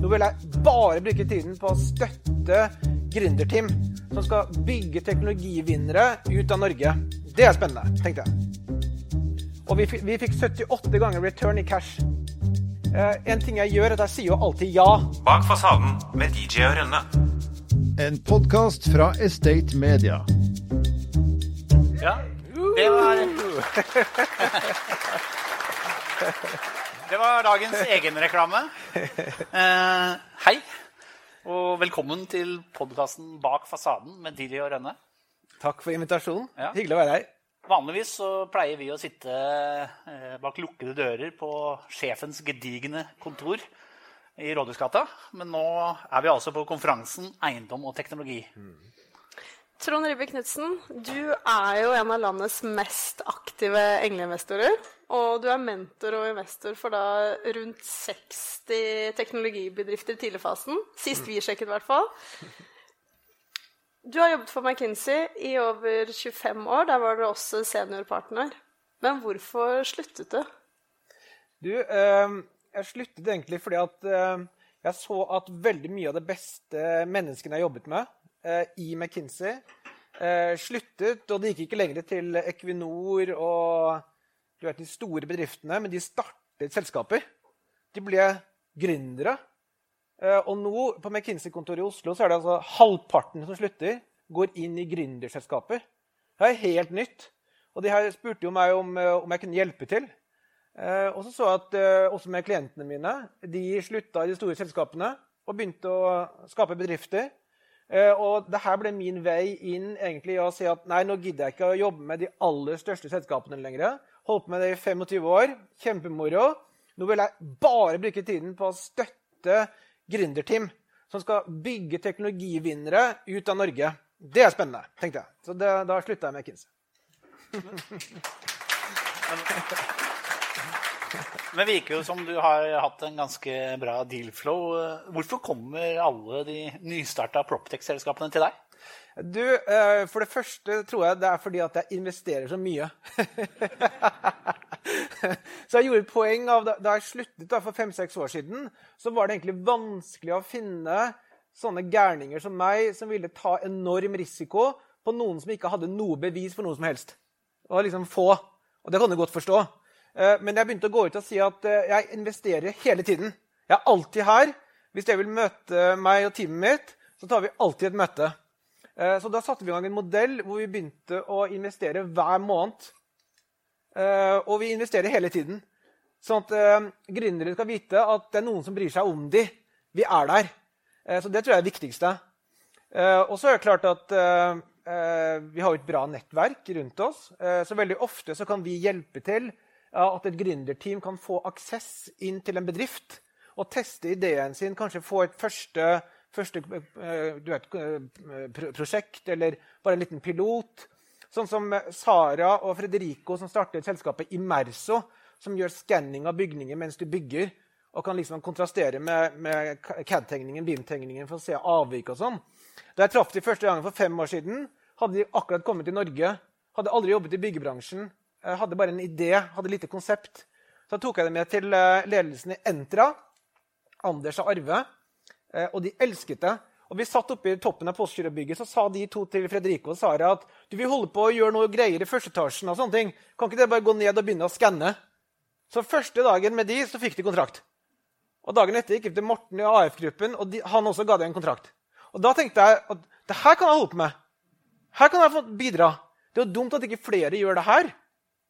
Nå vil jeg bare bruke tiden på å støtte gründerteam som skal bygge teknologivinnere ut av Norge. Det er spennende, tenkte jeg. Og vi, vi fikk 78 ganger return i cash. Eh, en ting jeg gjør, er at jeg sier jo alltid ja. Bak fasaden med DJ og Rønne. En podkast fra Estate Media. Ja, det var Det var dagens egenreklame. Eh, hei, og velkommen til podkasten Bak fasaden med Dili og Rønne. Takk for invitasjonen. Ja. Hyggelig å være her. Vanligvis så pleier vi å sitte eh, bak lukkede dører på sjefens gedigne kontor i Rådhusgata. Men nå er vi altså på konferansen Eiendom og teknologi. Trond Ribbe Knutsen, du er jo en av landets mest aktive engleinvestorer. Og du er mentor og investor for da rundt 60 teknologibedrifter i tidligfasen. Sist vi sjekket, i hvert fall. Du har jobbet for McKinsey i over 25 år. Der var du også seniorpartner. Men hvorfor sluttet du? Du, eh, jeg sluttet egentlig fordi at eh, jeg så at veldig mye av det beste menneskene jeg jobbet med i McKinsey, eh, sluttet, og det gikk ikke lenger til Equinor og vet, de store bedriftene, men de startet selskaper. De ble gründere. Eh, og nå på McKinsey-kontoret i Oslo så er det altså halvparten som slutter, går inn i gründerselskaper. Det er helt nytt. Og de her spurte jo meg om, eh, om jeg kunne hjelpe til. Eh, og så så jeg at eh, også med klientene mine de slutta i de store selskapene og begynte å skape bedrifter. Eh, og det her ble min vei inn egentlig i å si at nei, nå gidder jeg ikke å jobbe med de aller største selskapene lenger. Holdt på med det i 25 år. Kjempemoro. Nå vil jeg bare bruke tiden på å støtte gründerteam som skal bygge teknologivinnere ut av Norge. Det er spennende, tenkte jeg. Så det, da slutta jeg med McKinsey. Men det virker jo som du har hatt en ganske bra deal-flow. Hvorfor kommer alle de nystarta Proptex-selskapene til deg? Du, eh, For det første tror jeg det er fordi at jeg investerer så mye. så jeg gjorde et poeng av da jeg sluttet for fem-seks år siden, så var det egentlig vanskelig å finne sånne gærninger som meg som ville ta enorm risiko på noen som ikke hadde noe bevis for noe som helst. Det var liksom få. Og det kan du godt forstå. Eh, Men jeg begynte å gå ut og si at eh, jeg investerer hele tiden. Jeg er alltid her. Hvis dere vil møte meg og teamet mitt, så tar vi alltid et møte. Eh, Så da satte vi i gang en modell hvor vi begynte å investere hver måned. Og vi investerer hele tiden. Sånn at gründere skal vite at det er noen som bryr seg om dem. Vi er der. Så det tror jeg er det viktigste. Og så er det klart at vi har et bra nettverk rundt oss. Så veldig ofte så kan vi hjelpe til at et gründerteam kan få aksess inn til en bedrift og teste ideen sin. Kanskje få et første, første eh, vet, eh, prosjekt eller bare en liten pilot. Sånn som Sara og Frederico som startet selskapet Immerso, som gjør skanning av bygninger mens du bygger, og kan liksom kontrastere med, med CAD-tegningen, BIM-tegningen, for å se avvik og sånn. Da jeg traff de første gangen for fem år siden, hadde de akkurat kommet til Norge. Hadde aldri jobbet i byggebransjen. Eh, Hadde bare en idé, hadde lite konsept. Så tok jeg det med til eh, ledelsen i Entra, Anders og Arve, eh, og de elsket det. Og vi satt oppe i toppen av Postgirobygget, så sa de to til Fredrico og Sara at du vil holde på å gjøre noe greier i første etasjen. og sånne ting. Kan ikke dere bare gå ned og begynne å skanne? Så første dagen med de, så fikk de kontrakt. Og dagen etter gikk vi til Morten i AF-gruppen, og de, han også ga dem en kontrakt. Og da tenkte jeg at det her kan jeg holde på med. Her kan jeg få bidra. Det er jo dumt at ikke flere gjør det her.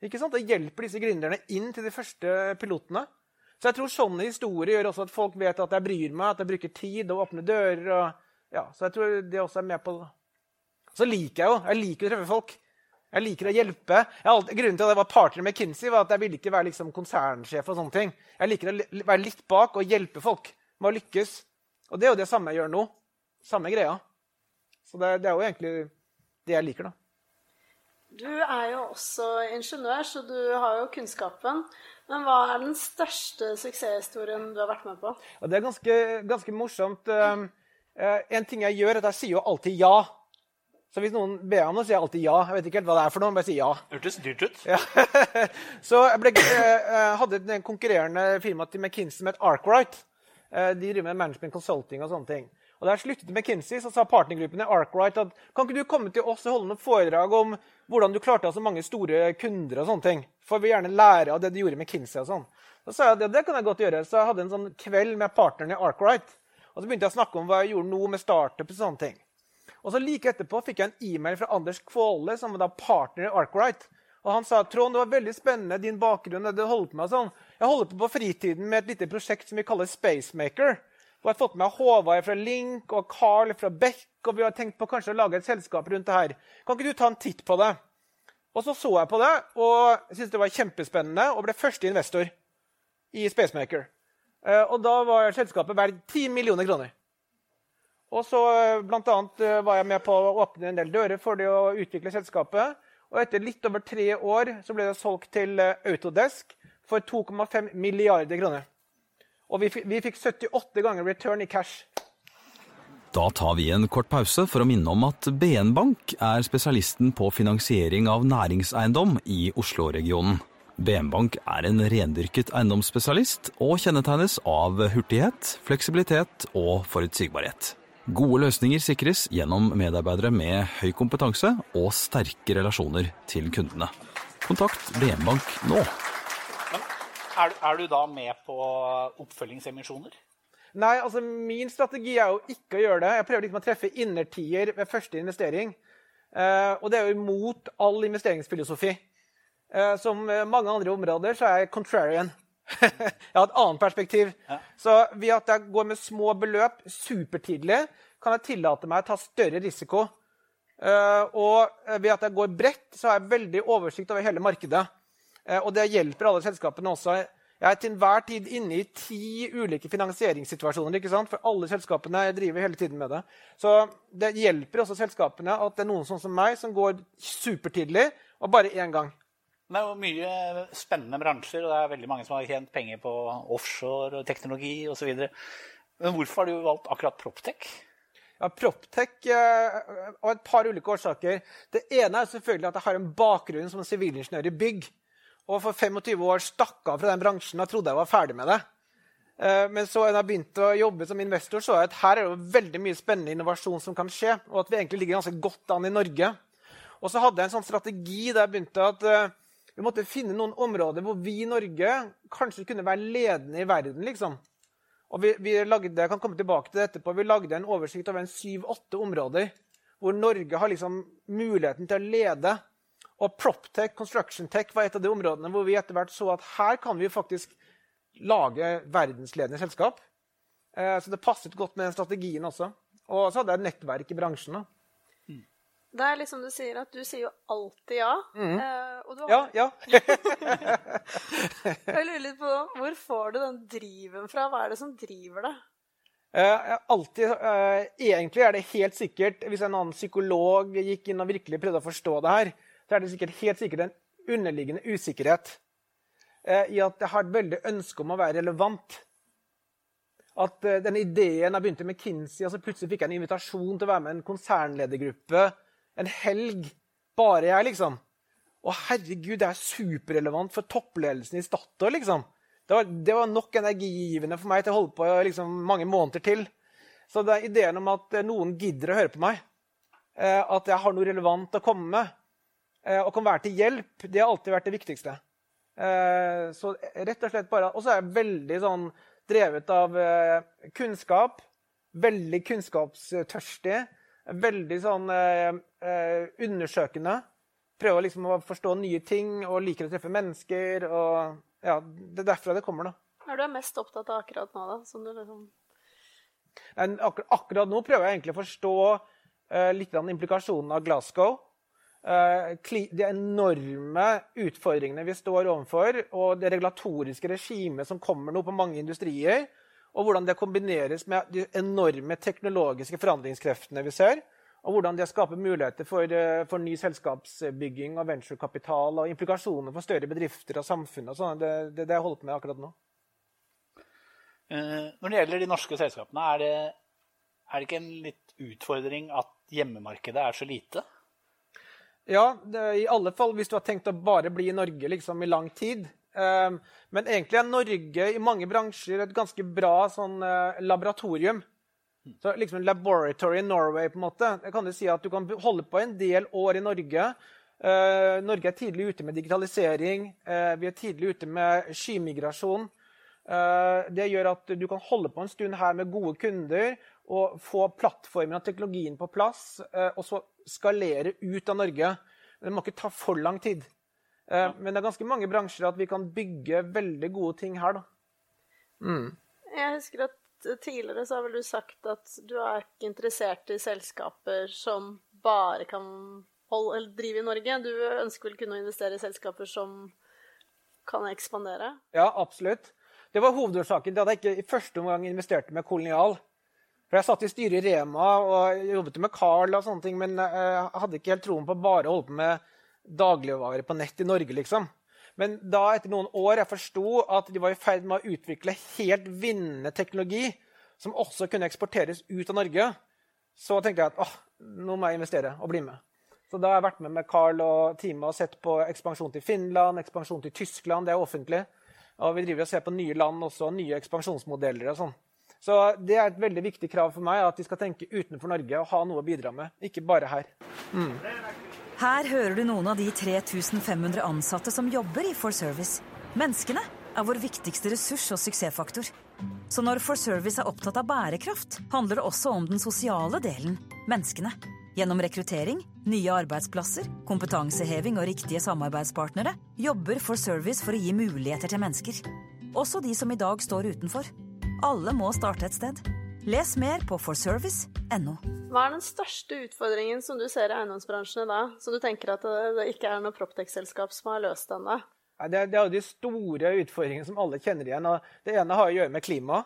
Ikke sant? Det hjelper disse gründerne inn til de første pilotene. Så jeg tror sånne historier gjør også at folk vet at jeg bryr meg, at jeg bruker tid og åpner dører. Og, ja, så jeg tror det også er med på det. Så liker jeg jo jeg liker å treffe folk. Jeg liker å hjelpe. Alltid, grunnen til at jeg var partner med Kinsey, var at jeg ville ikke være liksom konsernsjef. og sånne ting. Jeg liker å være litt bak og hjelpe folk med å lykkes. Og det er jo det samme jeg gjør nå. Samme greia. Så det, det er jo egentlig det jeg liker, da. Du er jo også ingeniør, så du har jo kunnskapen. Men hva er den største suksesshistorien du har vært med på? Og det er ganske, ganske morsomt. Um, eh, en ting jeg gjør, er at jeg sier jo alltid ja. Så hvis noen ber om noe, sier jeg alltid ja. Jeg vet ikke helt hva det er for noe, men jeg sier ja. Hørtes dyrt ut. Ja. Så jeg ble, jeg hadde et konkurrerende firma til McKinsey som et Arkwright. Eh, De driver med management consulting og sånne ting. Og jeg sluttet McKinsey, så sa partnergruppen i Arkwright at kan ikke du komme til oss og holde noen foredrag om hvordan du klarte å ha så mange store kunder og sånne ting? For vi vil gjerne lære av det du gjorde i McKinsey og sånn. Så sa jeg at det, det kan jeg godt gjøre. Så jeg hadde en sånn kveld med partnerne i Arkwright. Og så begynte jeg å snakke om hva jeg gjorde nå med startup og sånne ting. Og så Like etterpå fikk jeg en e-mail fra Anders Kvåle, som var da partner i Arkwright. Og Han sa Trond, det var veldig spennende din bakgrunn. det du holdt på med sånn. Jeg holder på på fritiden med et lite prosjekt som vi kaller Spacemaker. Og jeg har fått med Håvard fra Link og Carl fra Beck, og vi har tenkt på kanskje å lage et selskap rundt det her. Kan ikke du ta en titt på det? Og så så jeg på det og syntes det var kjempespennende og ble første investor i Spacemaker. Eh, Og da var selskapet verdt 10 millioner kroner. Og så eh, blant annet, eh, var jeg med på å åpne en del dører for det å utvikle selskapet. Og etter litt over tre år så ble det solgt til Autodesk for 2,5 milliarder kroner. Og vi, vi fikk 78 ganger return i cash. Da tar vi en kort pause for å minne om at BN Bank er spesialisten på finansiering av næringseiendom i Oslo-regionen. BN Bank er en rendyrket eiendomsspesialist og kjennetegnes av hurtighet, fleksibilitet og forutsigbarhet. Gode løsninger sikres gjennom medarbeidere med høy kompetanse og sterke relasjoner til kundene. Kontakt BN Bank nå. Er, er du da med på oppfølgingsemisjoner? Nei, altså min strategi er jo ikke å gjøre det. Jeg prøver liksom å treffe innertier ved første investering. Eh, og det er jo imot all investeringsfilosofi. Eh, som mange andre områder så er jeg contrarian. jeg har et annet perspektiv. Så ved at jeg går med små beløp supertidlig, kan jeg tillate meg å ta større risiko. Eh, og ved at jeg går bredt, så har jeg veldig oversikt over hele markedet. Eh, og det hjelper alle selskapene også. Jeg er til enhver tid inne i ti ulike finansieringssituasjoner. ikke sant? For alle selskapene driver hele tiden med det. Så det hjelper også selskapene at det er noen sånn som meg som går supertidlig og bare én gang. Det er jo mye spennende bransjer, og det er veldig mange som har tjent penger på offshore og teknologi osv. Men hvorfor har du valgt akkurat Proptech? Ja, Proptech eh, av et par ulike årsaker. Det ene er selvfølgelig at jeg har en bakgrunn som sivilingeniør i bygg. Og for 25 år stakk av fra den bransjen og trodde jeg var ferdig med det. Eh, Men så da jeg begynte å jobbe som investor, så jeg at her er det veldig mye spennende innovasjon som kan skje. Og at vi egentlig ligger ganske godt an i Norge. Og så hadde jeg en sånn strategi der jeg begynte at eh, vi måtte finne noen områder hvor vi i Norge kanskje kunne være ledende i verden. liksom. Og vi, vi lagde, jeg kan komme tilbake til det etterpå, vi lagde en oversikt over en syv-åtte områder hvor Norge har liksom muligheten til å lede. Og Proptech, Construction Tech var et av de områdene hvor vi etter hvert så at her kan vi faktisk lage verdensledende selskap. Eh, så det passet godt med den strategien også. Og så hadde jeg et nettverk i bransjen. da. Det er liksom du sier, at du sier jo alltid ja. Eh, du har, Ja, ja. Jeg lurer litt på hvor får du den driven fra? Hva er det som driver deg? Eh, alltid, eh, egentlig er det helt sikkert, hvis en annen psykolog gikk inn og virkelig prøvde å forstå det her, så er det sikkert helt sikkert en underliggende usikkerhet eh, i at jeg har et veldig ønske om å være relevant. At eh, den ideen jeg begynte med Kinsey, og så plutselig fikk jeg en invitasjon til å være med i en konsernledergruppe en helg. Bare jeg, liksom. Å, herregud, det er superrelevant for toppledelsen i Statoil, liksom. Det var, det var nok energigivende for meg til å holde på liksom, mange måneder til. Så det er ideen om at eh, noen gidder å høre på meg, eh, at jeg har noe relevant å komme med, og kan være til hjelp, det har alltid vært det viktigste. Eh, så rett og slett bare Og så er jeg veldig sånn drevet av eh, kunnskap. Veldig kunnskapstørstig. Veldig sånn eh, eh, undersøkende. Prøver liksom å forstå nye ting og liker å treffe mennesker. og ja, Det er derfra det kommer, da. Hva er du mest opptatt av akkurat nå, da? Som du liksom akkur akkurat nå prøver jeg egentlig å forstå eh, litt av implikasjonen av Glasgow. Eh, de enorme utfordringene vi står overfor, og det regulatoriske regimet som kommer nå på mange industrier, og hvordan det kombineres med de enorme teknologiske forandringskreftene vi ser, og hvordan det skaper muligheter for, eh, for ny selskapsbygging og venturekapital og implikasjoner for større bedrifter og samfunn. og sånn. Det det, det jeg holder på med akkurat nå. Eh, Når det gjelder de norske selskapene, er det, er det ikke en litt utfordring at hjemmemarkedet er så lite? Ja, det, i alle fall hvis du har tenkt å bare bli i Norge liksom, i lang tid, Um, men egentlig er Norge i mange bransjer et ganske bra sånn, uh, laboratorium. Så liksom Laboratory Norway, på en måte. Jeg kan jo si at Du kan holde på en del år i Norge. Uh, Norge er tidlig ute med digitalisering. Uh, vi er tidlig ute med skymigrasjon. Uh, det gjør at du kan holde på en stund her med gode kunder og få plattformen og teknologien på plass, og så skalere ut av Norge. Det må ikke ta for lang tid. Ja. men det er ganske mange bransjer at vi kan bygge veldig gode ting her. da. Mm. Jeg husker at tidligere så har vel du sagt at du er ikke interessert i selskaper som bare kan holde, eller drive i Norge. Du ønsker vel kunne investere i selskaper som kan ekspandere? Ja, absolutt. Det var hovedårsaken til at jeg ikke i første omgang investerte med Kolonial. For Jeg satt i styret i Rema og jobbet med Carl, og sånne ting, men jeg hadde ikke helt troen på bare å holde på med dagligvarer på nett i Norge. liksom. Men da, etter noen år, jeg forsto at de var i ferd med å utvikle helt vinnende teknologi som også kunne eksporteres ut av Norge, så tenkte jeg at åh, nå må jeg investere og bli med. Så da har jeg vært med med Carl og teamet og sett på ekspansjon til Finland, ekspansjon til Tyskland. Det er offentlig. Og vi driver og ser på nye land også, nye ekspansjonsmodeller og sånn. Så det er et veldig viktig krav for meg at de skal tenke utenfor Norge og ha noe å bidra med, ikke bare her. Her hører du noen av de 3500 ansatte som jobber i For Service. Menneskene er vår viktigste ressurs og suksessfaktor. Så når For Service er opptatt av bærekraft, handler det også om den sosiale delen menneskene. Gjennom rekruttering, nye arbeidsplasser, kompetanseheving og riktige samarbeidspartnere jobber For Service for å gi muligheter til mennesker. Også de som i dag står utenfor. Alle må starte et sted. Les mer på forservice.no. Hva er den største utfordringen som du ser i eiendomsbransjen i dag, som du tenker at det, ikke er noe Proptex-selskap som har løst ennå? Det, det er jo de store utfordringene som alle kjenner igjen. og Det ene har å gjøre med klima.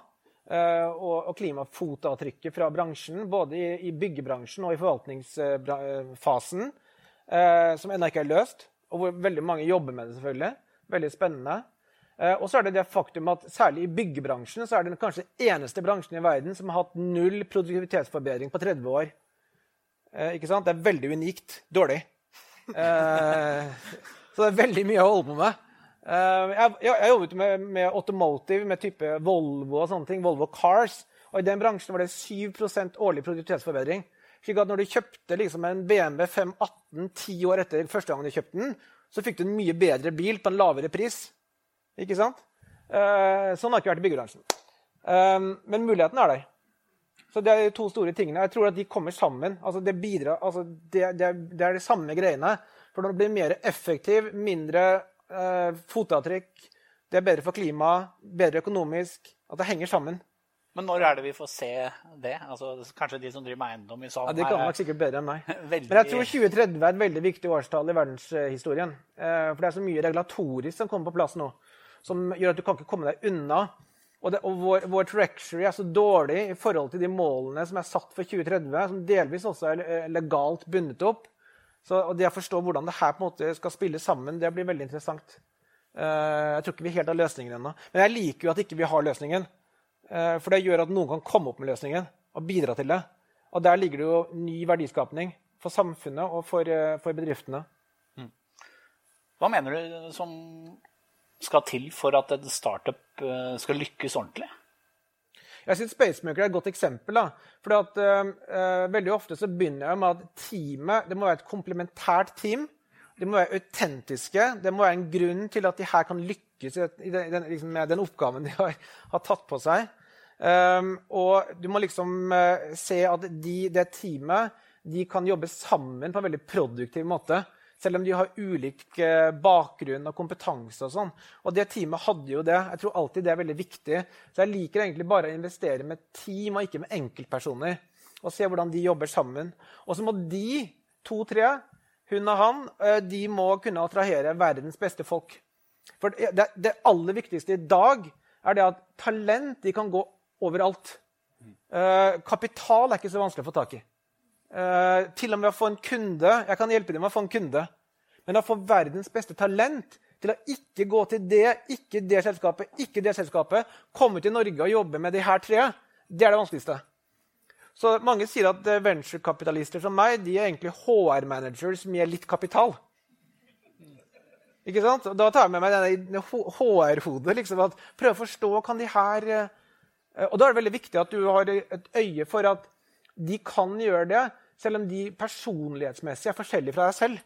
eh, Og, og klimafotavtrykket fra bransjen, både i, i byggebransjen og i forvaltningsfasen, eh, som ennå ikke er løst. Og hvor veldig mange jobber med det, selvfølgelig. Veldig spennende. Eh, Og så er det det faktum at særlig i byggebransjen så er det kanskje den eneste bransjen i verden som har hatt null produktivitetsforbedring på 30 år. Eh, ikke sant? Det er veldig unikt dårlig. Eh, så det er veldig mye å holde på med. Eh, jeg, jeg, jobbet med, med automotive, med type Volvo og sånne ting. Volvo Cars. Og i den bransjen var det 7% årlig produktivitetsforbedring. Slik at når du kjøpte liksom en BMW 518 ti år etter første gang du kjøpte den, så fikk du en mye bedre bil på en lavere pris. Ikke sant? Eh, sånn har det ikke vært i byggebransjen. Eh, men muligheten er der. Så det er de to store tingene. Jeg tror at de kommer sammen. Altså det, bidrar, altså det, det, det er de samme greiene. For når det blir mer effektiv, mindre eh, fotavtrykk, det er bedre for klimaet, bedre økonomisk At det henger sammen. Men når er det vi får se det? Altså, kanskje de som driver med eiendom i Ja, salen de kan nok sikkert bedre enn meg. veldig Men jeg tror 2030 er et veldig viktig årstall i verdenshistorien. Eh, For det er så mye regulatorisk som kommer på plass nå, som gjør at du kan ikke komme deg unna. Og, det, og vår, vår trajectory er så dårlig i forhold til de målene som er satt for 2030, som delvis også er eh, legalt bundet opp. Så, det å forstå hvordan det her på en måte skal spille sammen, det blir veldig interessant. Eh, Jeg tror ikke vi helt har løsningen ennå. Men jeg liker jo at ikke vi har løsningen. Eh, For det gjør at noen kan komme opp med løsningen og bidra til det. Og der ligger det jo ny verdiskapning for samfunnet og for, for bedriftene. Hva mener du som skal til for at en startup eh, skal lykkes ordentlig? Jeg synes Spacemaker er et godt eksempel. da. Fordi at eh, Veldig ofte så begynner jeg med at teamet det må være et komplementært team. De må være autentiske. Det må være en grunn til at de her kan lykkes i, den, liksom, med den oppgaven de har, har tatt på seg. Um, og du må liksom uh, se at de, det teamet de kan jobbe sammen på en veldig produktiv måte. Selv om de har ulik eh, bakgrunn og kompetanse. Og sånn. Og det teamet hadde jo det. Jeg tror alltid det er veldig viktig. Så jeg liker egentlig bare å investere med team og ikke med enkeltpersoner. Og se hvordan de jobber sammen. Og så må de to-tre, hun og han, eh, de må kunne attrahere verdens beste folk. For det, det aller viktigste i dag er det at talent de kan gå overalt. Eh, kapital er ikke så vanskelig å få tak i. Eh, til og med å få en kunde. Jeg kan hjelpe dem med å få en kunde. Men å få verdens beste talent til å ikke gå til det, ikke det selskapet, ikke det selskapet, komme til Norge og jobbe med de her tre, det er det vanskeligste. Så Mange sier at eh, venturekapitalister som meg de er egentlig HR-managers med litt kapital. Ikke sant? Da tar jeg med meg denne HR-hodet. Liksom, at å forstå kan de her eh, Og da er det veldig viktig at du har et øye for at de kan gjøre det, selv om de personlighetsmessig er forskjellige fra deg selv.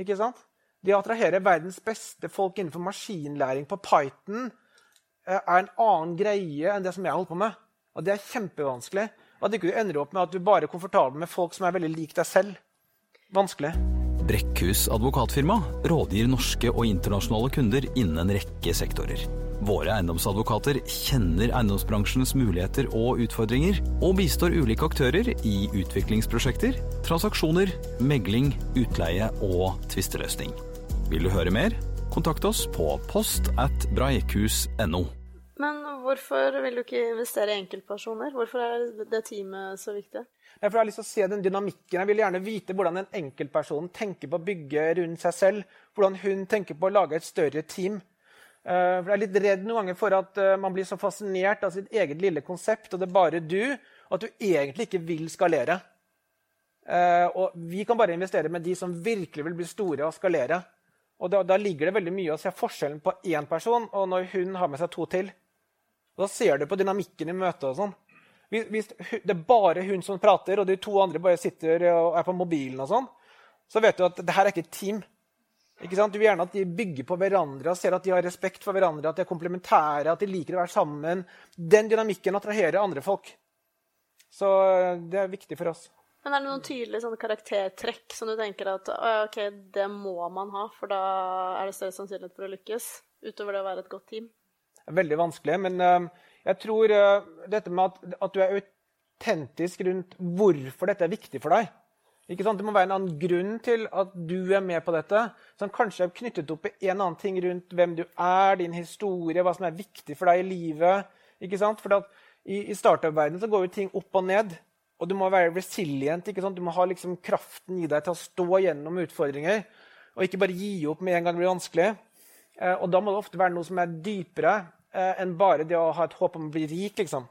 Ikke sant? De attraherer verdens beste folk innenfor maskinlæring på Python eh, er en annen greie enn det som jeg holder på med. Og det er kjempevanskelig. At du ikke ender opp med at du bare er komfortabel med folk som er veldig lik deg selv. Vanskelig. Brekkhus advokatfirma rådgir norske og internasjonale kunder innen en rekke sektorer. Våre eiendomsadvokater kjenner eiendomsbransjens muligheter og utfordringer, og bistår ulike aktører i utviklingsprosjekter, transaksjoner, megling, utleie og tvisteløsning. Vil du høre mer? Kontakt oss på post at breikhus.no. Men hvorfor vil du ikke investere i enkeltpersoner? Hvorfor er det teamet så viktig? Jeg har lyst til å se den dynamikken. Jeg vil gjerne vite hvordan en enkeltperson tenker på å bygge rundt seg selv. Hvordan hun tenker på å lage et større team. Eh, for Jeg er litt redd noen ganger for at eh, man blir så fascinert av sitt eget lille konsept, og det er bare du, at du egentlig ikke vil skalere. Eh, og Vi kan bare investere med de som virkelig vil bli store og skalere. Og da, da ligger det veldig mye å se forskjellen på én person og når hun har med seg to til. Da ser du på dynamikken i møtet. og sånn. Hvis, hvis, det er bare hun som prater, og de to andre bare sitter og er på mobilen, og sånn, så vet du at det her er ikke et team. Ikke sant? Du vil gjerne at de bygger på hverandre og ser at de har respekt for hverandre, at de er komplementære, at de liker å være sammen. Den dynamikken attraherer andre folk. Så det er viktig for oss. Men er det noen tydelige sånn karaktertrekk som du tenker at ok, det må man ha, for da er det større sannsynlighet for å lykkes, utover det å være et godt team? veldig vanskelig. Men uh, jeg tror uh, dette med at, at, du er autentisk rundt hvorfor dette er viktig for deg. Ikke sant? Det må være en annen grunn til at du er med på dette, som kanskje er knyttet opp i en annen ting rundt hvem du er, din historie, hva som er viktig for deg i livet. Ikke sant? For i, i startup-verdenen går jo ting opp og ned. Og du må være resilient. ikke sant? Du må ha liksom kraften i deg til å stå gjennom utfordringer. Og ikke bare gi opp med en gang det blir vanskelig. Eh, og da må det ofte være noe som er dypere eh, enn bare det å ha et håp om å bli rik. liksom.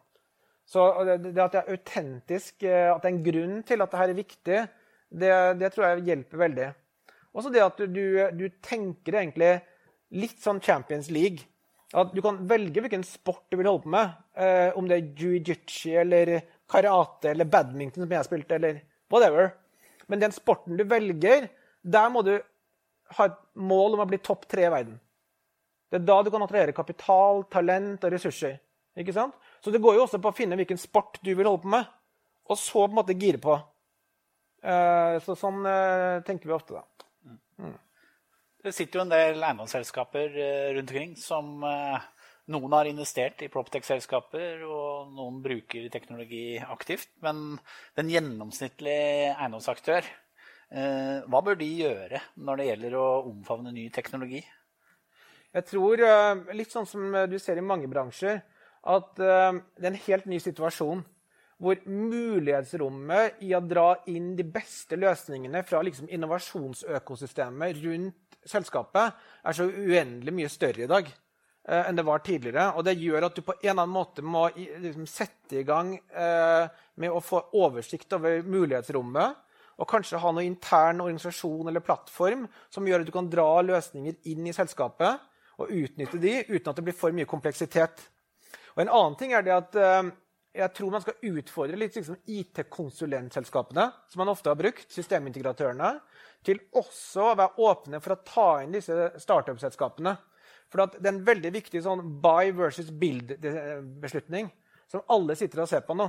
Så det, det at det er autentisk, eh, at det er en grunn til at dette er viktig, det, det tror jeg hjelper veldig. Også det at du, du, tenker egentlig litt sånn Champions League. At du kan velge hvilken sport du vil holde på med. Eh, om det er jiu-jitsu eller karate eller badminton, som jeg spilte, eller whatever. Men den sporten du velger, der må du ha et mål om å bli topp tre i verden. Det er da du kan attrahere kapital, talent og ressurser. Ikke sant? Så det går jo også på å finne hvilken sport du vil holde på med, og så på en måte gire på. Uh, så sånn uh, tenker vi ofte, da. Mm. Det sitter jo en del eiendomsselskaper uh, rundt omkring som noen har investert i Proptech-selskaper, og noen bruker teknologi aktivt. Men den gjennomsnittlige eiendomsaktør, hva bør de gjøre når det gjelder å omfavne ny teknologi? Jeg tror, eh, litt sånn som du ser i mange bransjer, at eh, det er en helt ny situasjon. Hvor mulighetsrommet i å dra inn de beste løsningene fra liksom innovasjonsøkosystemet rundt selskapet er så uendelig mye større i dag eh, enn det var tidligere. Og det gjør at du på en eller annen måte må liksom, sette i gang eh, med å få oversikt over mulighetsrommet. Og kanskje ha noe intern organisasjon eller plattform som gjør at du kan dra løsninger inn i selskapet og utnytte de uten at det blir for mye kompleksitet. Og En annen ting er det at uh, jeg tror man skal utfordre litt liksom IT-konsulentselskapene, som man ofte har brukt, systemintegratørene, til også å være åpne for å ta inn disse startup-selskapene. For det er en veldig viktig sånn buy versus build-beslutning som alle sitter og ser på nå.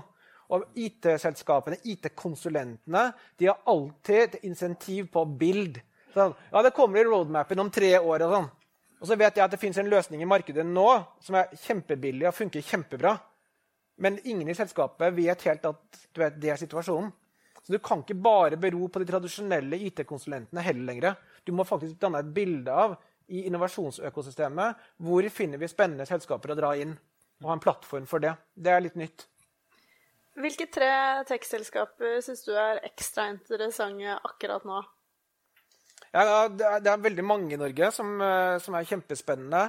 Og IT-selskapene, IT-konsulentene, de har alltid et insentiv på build. Sånn, ja, det kommer i roadmapen om tre år. og sånn. Og så vet jeg at det fins en løsning i markedet nå som er kjempebillig og funker kjempebra. Men ingen i selskapet vet helt at vet, det er situasjonen. Så du kan ikke bare bero på de tradisjonelle IT-konsulentene heller lenger. Du må faktisk danne et bilde av i innovasjonsøkosystemet hvor finner vi spennende selskaper å dra inn. Og ha en plattform for det. Det er litt nytt. Hvilke tre tech-selskaper syns du er ekstra interessante akkurat nå? Ja, det er, veldig mange i Norge som, eh, som er kjempespennende.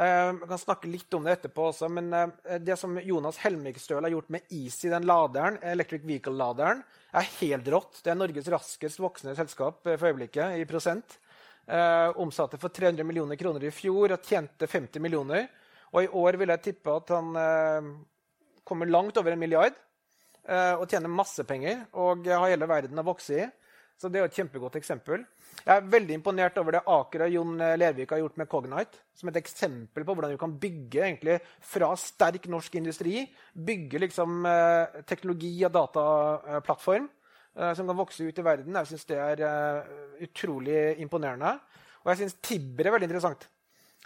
Jeg eh, kan snakke litt om det etterpå også, men eh, det som Jonas Helmikstøl har gjort med Easy, den laderen, Electric Vehicle-laderen, er helt rått. Det er Norges raskest voksende selskap for øyeblikket i prosent. Omsatte for 300 millioner kroner i fjor og tjente 50 millioner. Og i år vil jeg tippe at han kommer langt over en milliard og tjener masse penger og har hele verden å vokse i. Så det er et kjempegodt eksempel. Jeg er veldig imponert over det Aker og Jon Lervik har gjort med Cognite. Som et eksempel på hvordan du kan bygge egentlig fra sterk norsk industri bygge liksom eh, teknologi- og dataplattform eh, som kan vokse ut i verden. Jeg syns det er eh, utrolig imponerende. Og jeg syns Tibber er veldig interessant.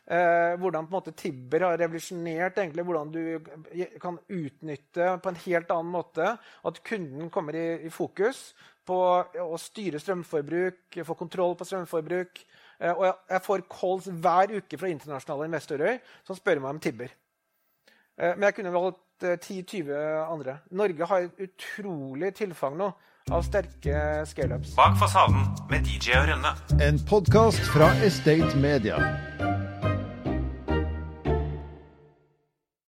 Eh, hvordan på en måte Tibber har revolusjonert egentlig, hvordan du kan utnytte på en helt annen måte at kunden kommer i, i fokus på å styre strømforbruk, få kontroll på strømforbruk. Eh, og jeg får calls hver uke fra internasjonale investorer som spør meg om Tibber. Eh, men jeg kunne valgt 10-20 andre. Norge har et utrolig tilfang nå av sterke scaleups. Bak fasaden med DJ og Rønne. En podkast fra Estate Media.